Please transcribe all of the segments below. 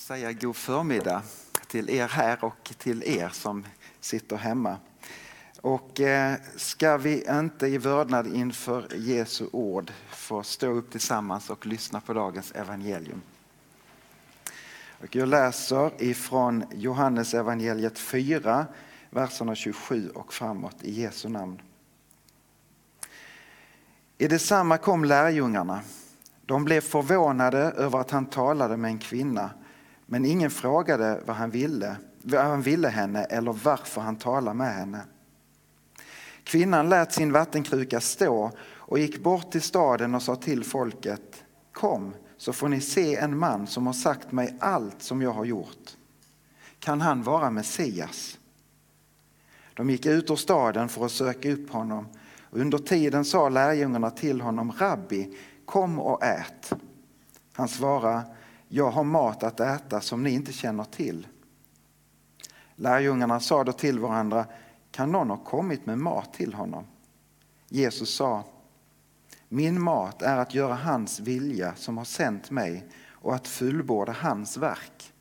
säga god förmiddag till er här och till er som sitter hemma. Och eh, ska vi inte i vördnad inför Jesu ord få stå upp tillsammans och lyssna på dagens evangelium. Och jag läser ifrån Johannes evangeliet 4, verserna 27 och framåt i Jesu namn. I detsamma kom lärjungarna. De blev förvånade över att han talade med en kvinna men ingen frågade vad han ville, vad han ville henne eller varför han talade med henne. Kvinnan lät sin vattenkruka stå och gick bort till staden och sa till folket Kom så får ni se en man som har sagt mig allt som jag har gjort. Kan han vara Messias? De gick ut ur staden för att söka upp honom. Under tiden sa lärjungarna till honom Rabbi, kom och ät. Han svarade jag har mat att äta som ni inte känner till. Lärjungarna sa då till varandra, kan någon ha kommit med mat till honom? Jesus sa, min mat är att göra hans vilja som har sänt mig och att fullborda hans verk.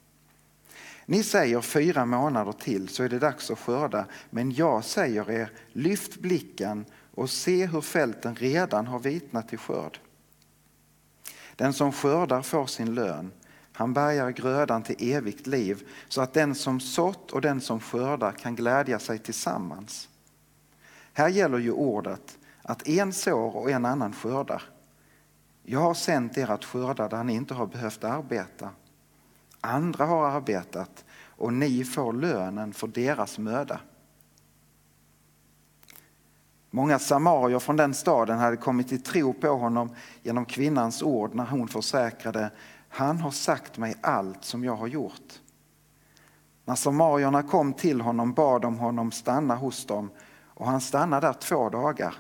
Ni säger fyra månader till så är det dags att skörda, men jag säger er, lyft blicken och se hur fälten redan har vitnat till skörd. Den som skördar får sin lön. Han bärgar grödan till evigt liv så att den som sått och den som skördar kan glädja sig tillsammans. Här gäller ju ordet att en sår och en annan skördar. Jag har sänt er att skörda där ni inte har behövt arbeta. Andra har arbetat och ni får lönen för deras möda. Många samarier från den staden hade kommit till tro på honom genom kvinnans ord när hon försäkrade han har sagt mig allt som jag har gjort. När samarierna kom till honom bad de honom stanna hos dem och han stannade där två dagar.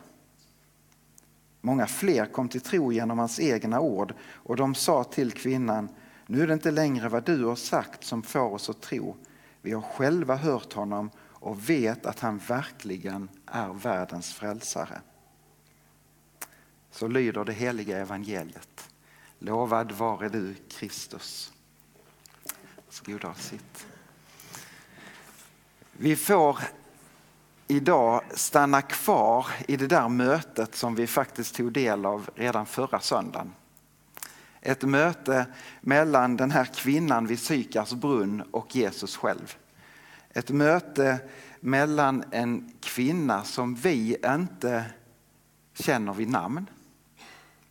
Många fler kom till tro genom hans egna ord och de sa till kvinnan nu är det inte längre vad du har sagt som får oss att tro. Vi har själva hört honom och vet att han verkligen är världens frälsare. Så lyder det heliga evangeliet. Lovad vare du Kristus. Varsågoda sitt. Vi får idag stanna kvar i det där mötet som vi faktiskt tog del av redan förra söndagen. Ett möte mellan den här kvinnan vid Sykars brunn och Jesus själv. Ett möte mellan en kvinna som vi inte känner vid namn.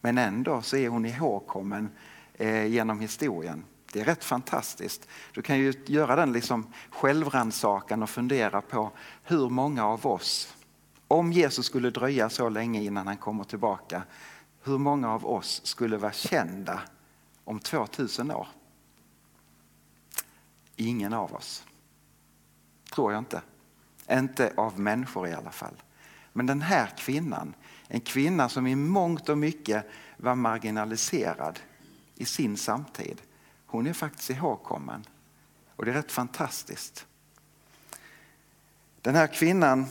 Men ändå så är hon ihågkommen eh, genom historien. Det är rätt fantastiskt. Du kan ju göra den liksom självrannsakan och fundera på hur många av oss, om Jesus skulle dröja så länge innan han kommer tillbaka, hur många av oss skulle vara kända om 2000 år? Ingen av oss. Tror jag inte. Inte av människor i alla fall. Men den här kvinnan, en kvinna som i mångt och mycket var marginaliserad i sin samtid. Hon är faktiskt ihågkommen. Och det är rätt fantastiskt. Den här kvinnan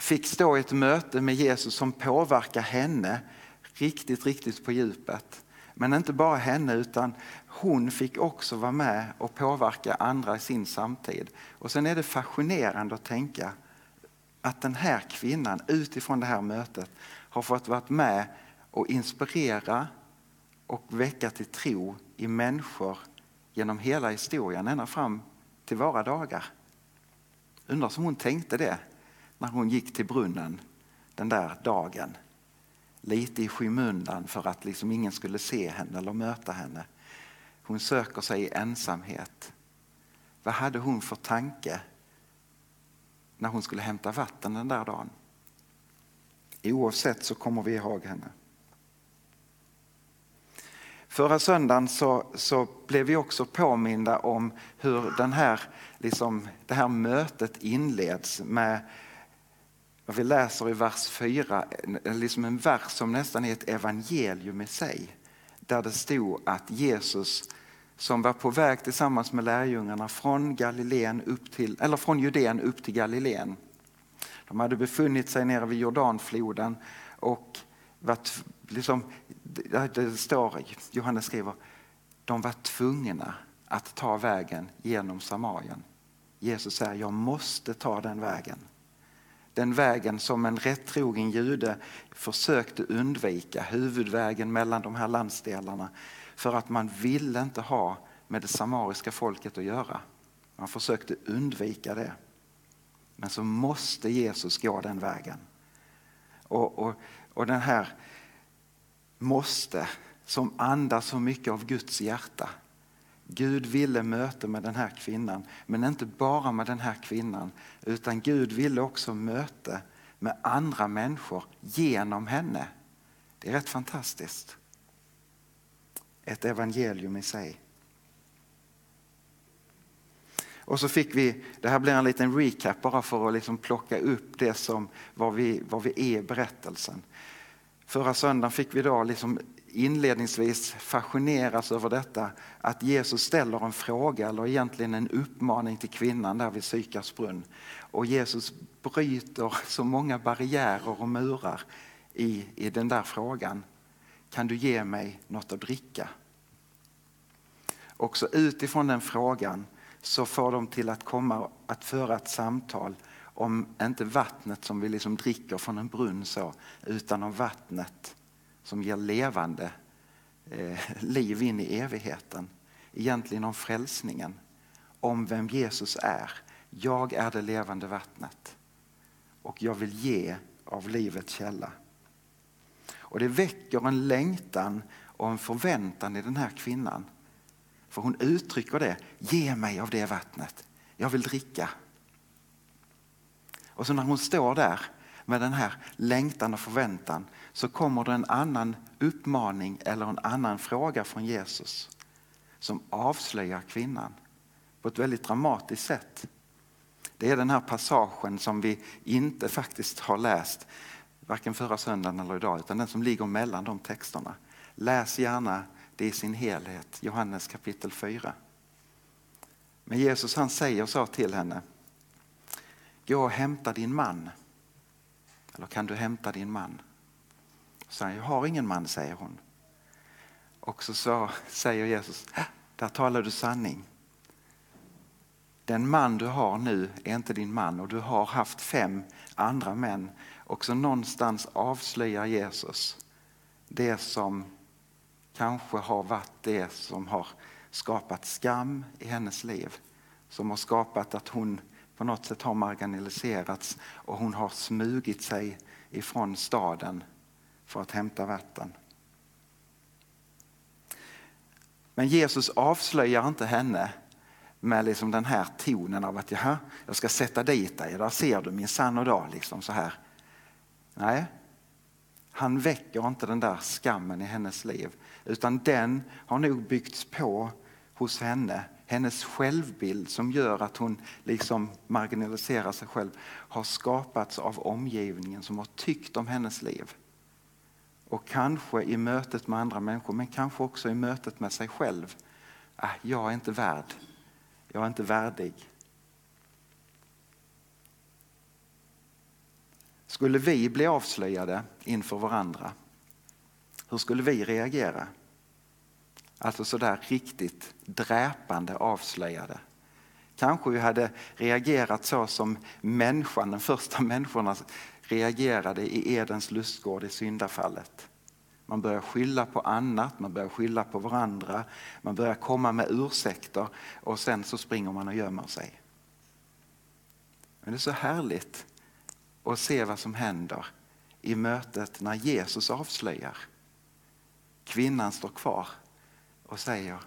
fick stå i ett möte med Jesus som påverkar henne riktigt, riktigt på djupet. Men inte bara henne utan hon fick också vara med och påverka andra i sin samtid. Och sen är det fascinerande att tänka att den här kvinnan utifrån det här mötet har fått vara med och inspirera och väcka till tro i människor genom hela historien, ända fram till våra dagar. Undrar som hon tänkte det när hon gick till brunnen den där dagen. Lite i skymundan för att liksom ingen skulle se henne eller möta henne. Hon söker sig i ensamhet. Vad hade hon för tanke när hon skulle hämta vatten den där dagen? Oavsett så kommer vi ihåg henne. Förra söndagen så, så blev vi också påminda om hur den här, liksom, det här mötet inleds med vi läser i vers 4, liksom en vers som nästan är ett evangelium i sig. Där det stod att Jesus som var på väg tillsammans med lärjungarna från, Galileen upp till, eller från Judeen upp till Galileen. De hade befunnit sig nere vid Jordanfloden och varit, liksom, det står, Johannes skriver, de var tvungna att ta vägen genom Samarien. Jesus säger, jag måste ta den vägen. Den vägen som en rättrogen jude försökte undvika, huvudvägen mellan de här landsdelarna. För att man ville inte ha med det samariska folket att göra. Man försökte undvika det. Men så måste Jesus gå den vägen. Och, och, och den här måste som andas så mycket av Guds hjärta. Gud ville möta med den här kvinnan, men inte bara med den här kvinnan, utan Gud ville också möta med andra människor genom henne. Det är rätt fantastiskt. Ett evangelium i sig. Och så fick vi, det här blir en liten recap bara för att liksom plocka upp det som vad vi, vad vi är i berättelsen. Förra söndagen fick vi då liksom inledningsvis fascineras över detta att Jesus ställer en fråga eller egentligen en uppmaning till kvinnan där vid Sykars brunn. Och Jesus bryter så många barriärer och murar i, i den där frågan. Kan du ge mig något att dricka? Också utifrån den frågan så får de till att komma att föra ett samtal om inte vattnet som vi liksom dricker från en brunn så, utan om vattnet som ger levande eh, liv in i evigheten. Egentligen om frälsningen, om vem Jesus är. Jag är det levande vattnet och jag vill ge av livets källa. Och det väcker en längtan och en förväntan i den här kvinnan. För hon uttrycker det, ge mig av det vattnet, jag vill dricka. Och så när hon står där med den här längtan och förväntan så kommer det en annan uppmaning eller en annan fråga från Jesus som avslöjar kvinnan på ett väldigt dramatiskt sätt. Det är den här passagen som vi inte faktiskt har läst varken förra söndagen eller idag utan den som ligger mellan de texterna. Läs gärna det i sin helhet, Johannes kapitel 4. Men Jesus han säger så till henne. Gå och hämta din man. Eller kan du hämta din man? Så jag har ingen man, säger hon. Och så, så säger Jesus, ah, där talar du sanning. Den man du har nu är inte din man och du har haft fem andra män. Och så någonstans avslöjar Jesus det som kanske har varit det som har skapat skam i hennes liv. Som har skapat att hon på något sätt har marginaliserats och hon har smugit sig ifrån staden för att hämta vatten. Men Jesus avslöjar inte henne med liksom den här tonen av att Jaha, jag ska sätta dit dig, där ser du min sann och dag. Liksom så här. Nej, han väcker inte den där skammen i hennes liv utan den har nog byggts på hos henne. Hennes självbild som gör att hon liksom marginaliserar sig själv har skapats av omgivningen som har tyckt om hennes liv. Och kanske i mötet med andra människor men kanske också i mötet med sig själv. Ah, jag är inte värd. Jag är inte värdig. Skulle vi bli avslöjade inför varandra, hur skulle vi reagera? Alltså sådär riktigt dräpande avslöjade. Kanske vi hade reagerat så som människan, den första människorna reagerade i Edens lustgård i syndafallet. Man börjar skylla på annat, man börjar skylla på varandra, man börjar komma med ursäkter och sen så springer man och gömmer sig. Men det är så härligt och se vad som händer i mötet när Jesus avslöjar. Kvinnan står kvar och säger,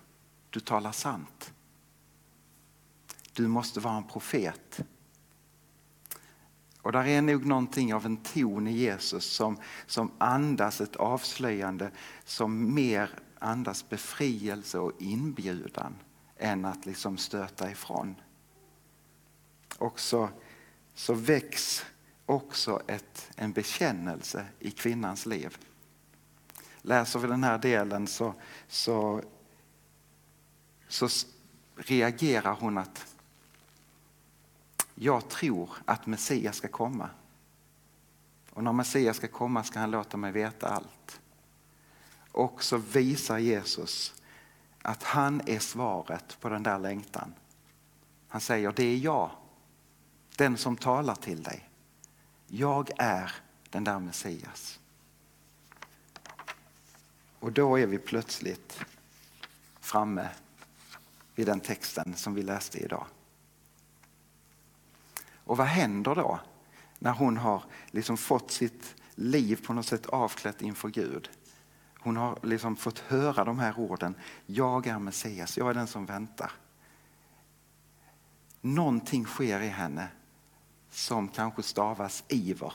du talar sant. Du måste vara en profet. Och där är nog någonting av en ton i Jesus som, som andas ett avslöjande som mer andas befrielse och inbjudan än att liksom stöta ifrån. Och så, så väcks också ett, en bekännelse i kvinnans liv. Läser vi den här delen så, så, så reagerar hon att jag tror att Messias ska komma. Och när Messias ska komma ska han låta mig veta allt. Och så visar Jesus att han är svaret på den där längtan. Han säger, det är jag, den som talar till dig. Jag är den där Messias. Och då är vi plötsligt framme vid den texten som vi läste idag. Och vad händer då när hon har liksom fått sitt liv på något sätt avklätt inför Gud? Hon har liksom fått höra de här orden. Jag är Messias, jag är den som väntar. Någonting sker i henne som kanske stavas iver.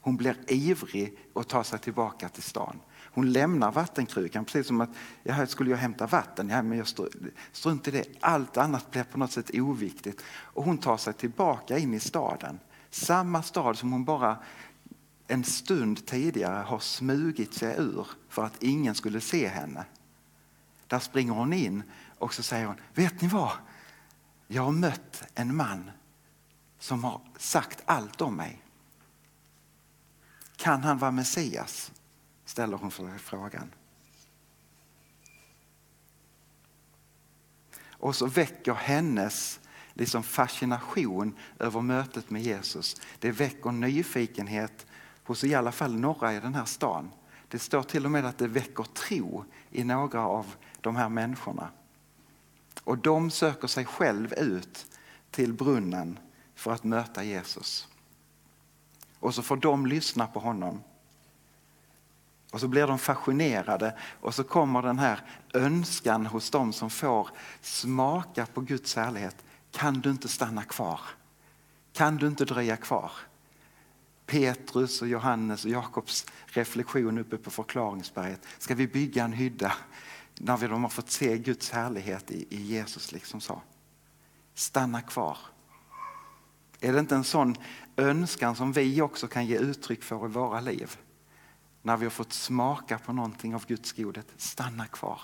Hon blir ivrig och tar sig tillbaka till stan. Hon lämnar vattenkrukan precis som att ja, skulle jag hämta vatten, ja, men jag strunt i det. Allt annat blir på något sätt oviktigt. Och hon tar sig tillbaka in i staden. Samma stad som hon bara en stund tidigare har smugit sig ur för att ingen skulle se henne. Där springer hon in och så säger hon, vet ni vad? Jag har mött en man som har sagt allt om mig. Kan han vara Messias? ställer hon för frågan. Och så väcker hennes liksom fascination över mötet med Jesus. Det väcker nyfikenhet hos i alla fall några i den här stan. Det står till och med att det väcker tro i några av de här människorna. Och de söker sig själv ut till brunnen för att möta Jesus. Och så får de lyssna på honom. Och så blir de fascinerade och så kommer den här önskan hos dem som får smaka på Guds härlighet. Kan du inte stanna kvar? Kan du inte dröja kvar? Petrus och Johannes och Jakobs reflektion uppe på förklaringsberget. Ska vi bygga en hydda när vi de har fått se Guds härlighet i, i Jesus liksom sa. Stanna kvar. Är det inte en sån önskan som vi också kan ge uttryck för i våra liv? När vi har fått smaka på någonting av Guds godhet, stanna kvar.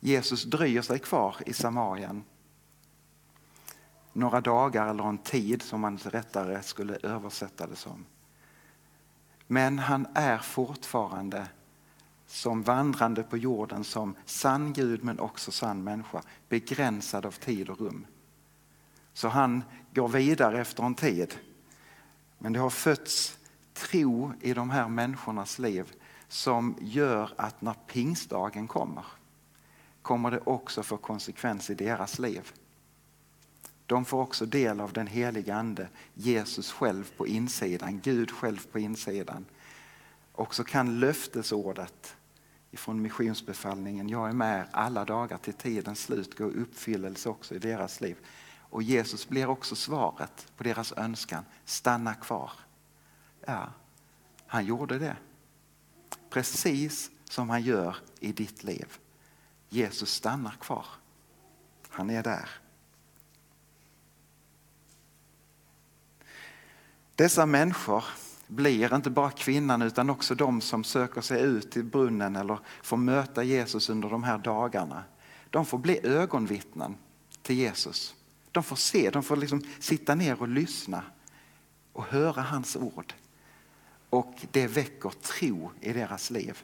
Jesus dröjer sig kvar i Samarien några dagar eller en tid som man rättare skulle översätta det som. Men han är fortfarande som vandrande på jorden som sann Gud men också sann människa, begränsad av tid och rum. Så han går vidare efter en tid. Men det har fötts tro i de här människornas liv som gör att när pingstdagen kommer, kommer det också få konsekvens i deras liv. De får också del av den heliga ande, Jesus själv på insidan, Gud själv på insidan. Och så kan löftesordet ifrån missionsbefallningen, jag är med alla dagar till tidens slut, gå i uppfyllelse också i deras liv. Och Jesus blir också svaret på deras önskan, stanna kvar. Ja, han gjorde det. Precis som han gör i ditt liv. Jesus stannar kvar. Han är där. Dessa människor blir inte bara kvinnan utan också de som söker sig ut till brunnen eller får möta Jesus under de här dagarna. De får bli ögonvittnen till Jesus. De får se, de får liksom sitta ner och lyssna och höra hans ord. Och det väcker tro i deras liv.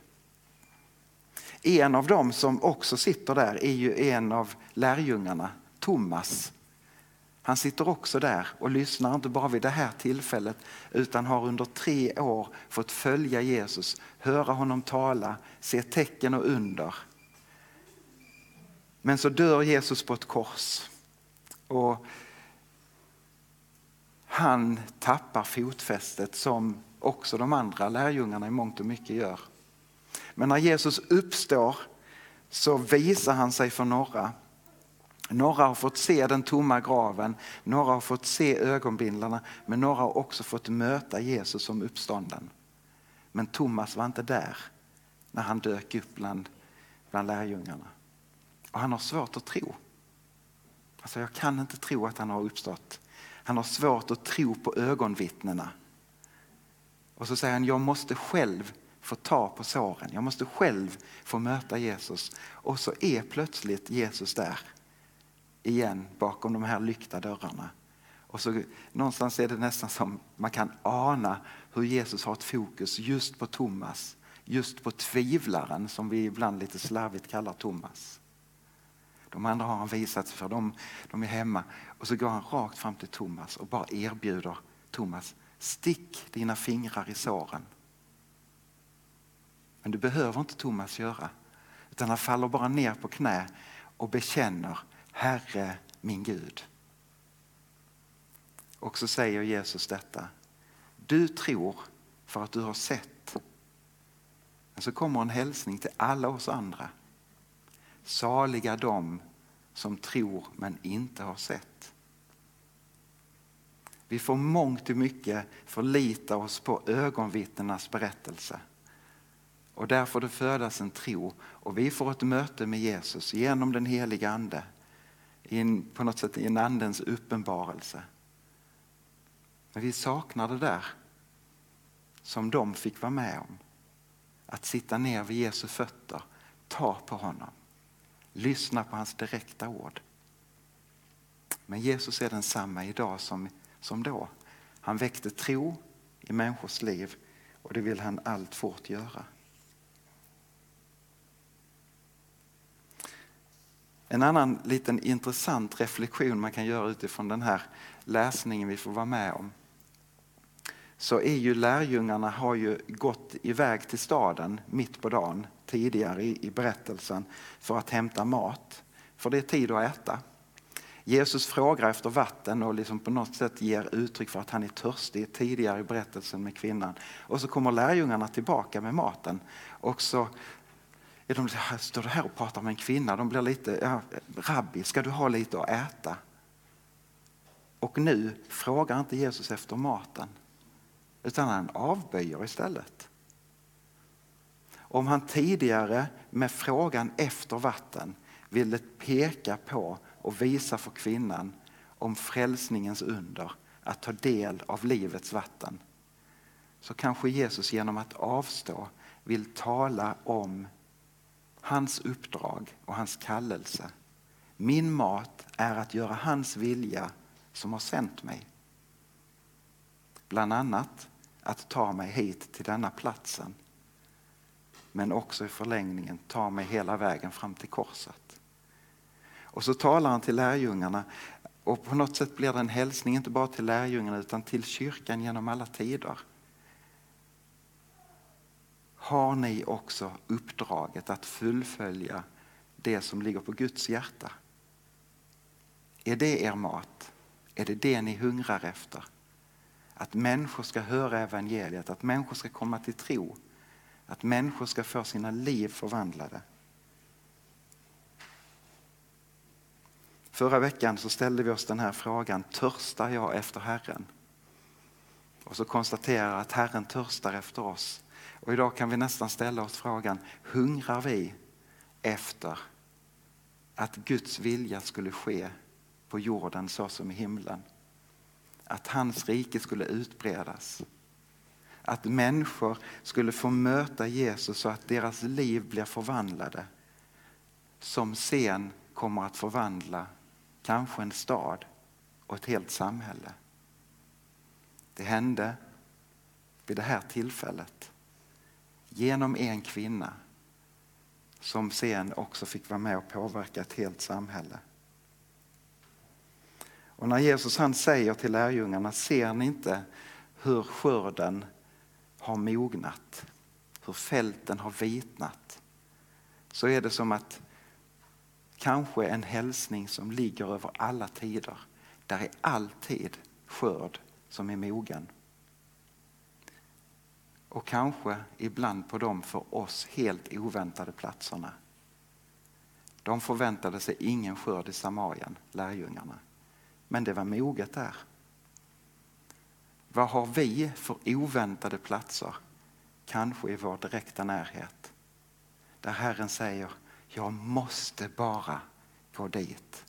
En av dem som också sitter där är ju en av lärjungarna, Thomas. Han sitter också där och lyssnar inte bara vid det här tillfället utan har under tre år fått följa Jesus, höra honom tala, se tecken och under. Men så dör Jesus på ett kors och han tappar fotfästet som också de andra lärjungarna i mångt och mycket gör. Men när Jesus uppstår så visar han sig för några några har fått se den tomma graven, några har fått se ögonbindlarna, men några har också fått möta Jesus som uppstånden. Men Thomas var inte där när han dök upp bland, bland lärjungarna. Och han har svårt att tro. Alltså jag kan inte tro att han har uppstått. Han har svårt att tro på ögonvittnena. Och så säger han, jag måste själv få ta på såren. Jag måste själv få möta Jesus. Och så är plötsligt Jesus där igen bakom de här lyckta dörrarna. Och så någonstans är det nästan som man kan ana hur Jesus har ett fokus just på Thomas. Just på tvivlaren som vi ibland lite slarvigt kallar Thomas. De andra har han visat sig för, de, de är hemma. Och så går han rakt fram till Thomas och bara erbjuder Thomas, stick dina fingrar i såren. Men det behöver inte Thomas göra. Utan han faller bara ner på knä och bekänner Herre min Gud. Och så säger Jesus detta. Du tror för att du har sett. Men så kommer en hälsning till alla oss andra. Saliga de som tror men inte har sett. Vi får mångt och mycket förlita oss på ögonvittnenas berättelse. Och där får det födas en tro och vi får ett möte med Jesus genom den heliga Ande. In, på något sätt i en andens uppenbarelse. Men vi saknar det där som de fick vara med om. Att sitta ner vid Jesu fötter, ta på honom, lyssna på hans direkta ord. Men Jesus är densamma idag som, som då. Han väckte tro i människors liv och det vill han allt fort göra. En annan liten intressant reflektion man kan göra utifrån den här läsningen vi får vara med om. Så är ju lärjungarna har ju gått iväg till staden mitt på dagen tidigare i, berättelsen för att hämta mat. För det är tid att äta. Jesus frågar efter vatten och liksom på något sätt ger uttryck för att han är törstig tidigare i berättelsen med kvinnan. Och så kommer lärjungarna tillbaka med maten. Och så är de, står här och pratar med en kvinna. De blir lite, ja, rabbi, ska du ha lite att äta? Och nu frågar inte Jesus efter maten, utan han avböjer istället. Om han tidigare med frågan efter vatten ville peka på och visa för kvinnan om frälsningens under, att ta del av livets vatten, så kanske Jesus genom att avstå vill tala om hans uppdrag och hans kallelse. Min mat är att göra hans vilja som har sänt mig. Bland annat att ta mig hit till denna platsen. Men också i förlängningen ta mig hela vägen fram till korset. Och så talar han till lärjungarna och på något sätt blir det en hälsning inte bara till lärjungarna utan till kyrkan genom alla tider har ni också uppdraget att fullfölja det som ligger på Guds hjärta? Är det er mat? Är det det ni hungrar efter? Att människor ska höra evangeliet, att människor ska komma till tro, att människor ska få sina liv förvandlade. Förra veckan så ställde vi oss den här frågan, törstar jag efter Herren? Och så konstaterar jag att Herren törstar efter oss. Och idag kan vi nästan ställa oss frågan, hungrar vi efter att Guds vilja skulle ske på jorden så som i himlen? Att hans rike skulle utbredas. Att människor skulle få möta Jesus så att deras liv blir förvandlade. Som sen kommer att förvandla kanske en stad och ett helt samhälle. Det hände vid det här tillfället genom en kvinna som sen också fick vara med och påverka ett helt samhälle. Och när Jesus han säger till lärjungarna, ser ni inte hur skörden har mognat, hur fälten har vitnat, så är det som att kanske en hälsning som ligger över alla tider. Där är alltid skörd som är mogen och kanske ibland på de för oss helt oväntade platserna. De förväntade sig ingen skörd i Samarien, lärjungarna. Men det var moget där. Vad har vi för oväntade platser, kanske i vår direkta närhet? där Herren säger, jag måste bara gå dit.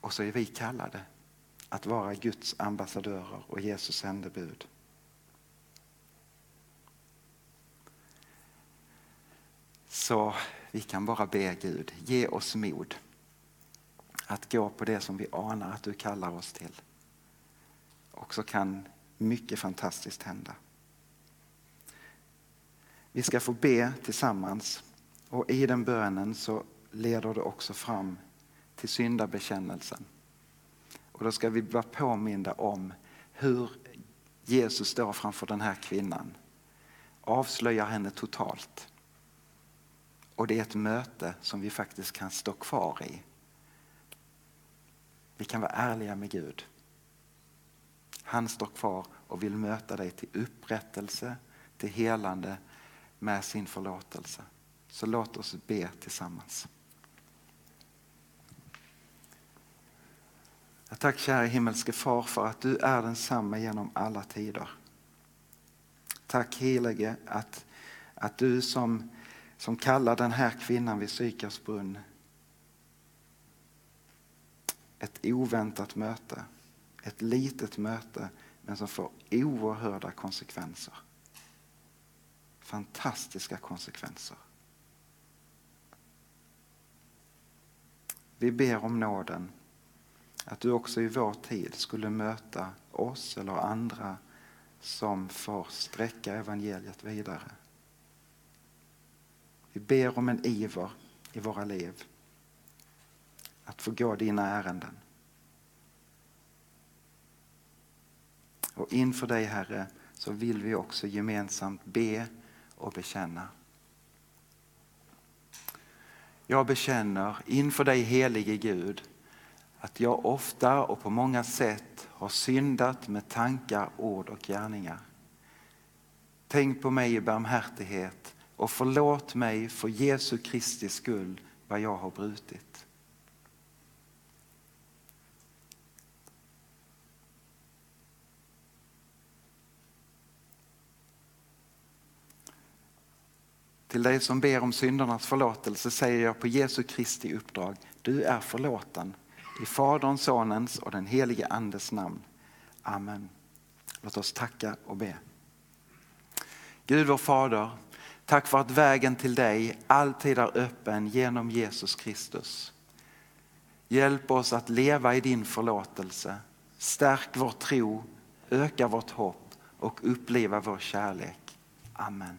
Och så är vi kallade att vara Guds ambassadörer och Jesus sändebud. Så vi kan bara be Gud, ge oss mod att gå på det som vi anar att du kallar oss till. Och så kan mycket fantastiskt hända. Vi ska få be tillsammans och i den bönen så leder det också fram till syndabekännelsen. Och då ska vi vara påminda om hur Jesus står framför den här kvinnan. Avslöjar henne totalt. Och det är ett möte som vi faktiskt kan stå kvar i. Vi kan vara ärliga med Gud. Han står kvar och vill möta dig till upprättelse, till helande med sin förlåtelse. Så låt oss be tillsammans. Jag tack kära himmelske far för att du är densamma genom alla tider. Tack helige att, att du som, som kallar den här kvinnan vid Sykars brunn ett oväntat möte, ett litet möte men som får oerhörda konsekvenser. Fantastiska konsekvenser. Vi ber om nåden att du också i vår tid skulle möta oss eller andra som får sträcka evangeliet vidare. Vi ber om en iver i våra liv att få gå dina ärenden. Och inför dig Herre så vill vi också gemensamt be och bekänna. Jag bekänner inför dig helige Gud att jag ofta och på många sätt har syndat med tankar, ord och gärningar. Tänk på mig i barmhärtighet och förlåt mig för Jesu Kristi skull vad jag har brutit. Till dig som ber om syndernas förlåtelse säger jag på Jesu Kristi uppdrag, du är förlåten. I Faderns, Sonens och den helige Andes namn. Amen. Låt oss tacka och be. Gud vår Fader, tack för att vägen till dig alltid är öppen genom Jesus Kristus. Hjälp oss att leva i din förlåtelse. Stärk vår tro, öka vårt hopp och uppleva vår kärlek. Amen.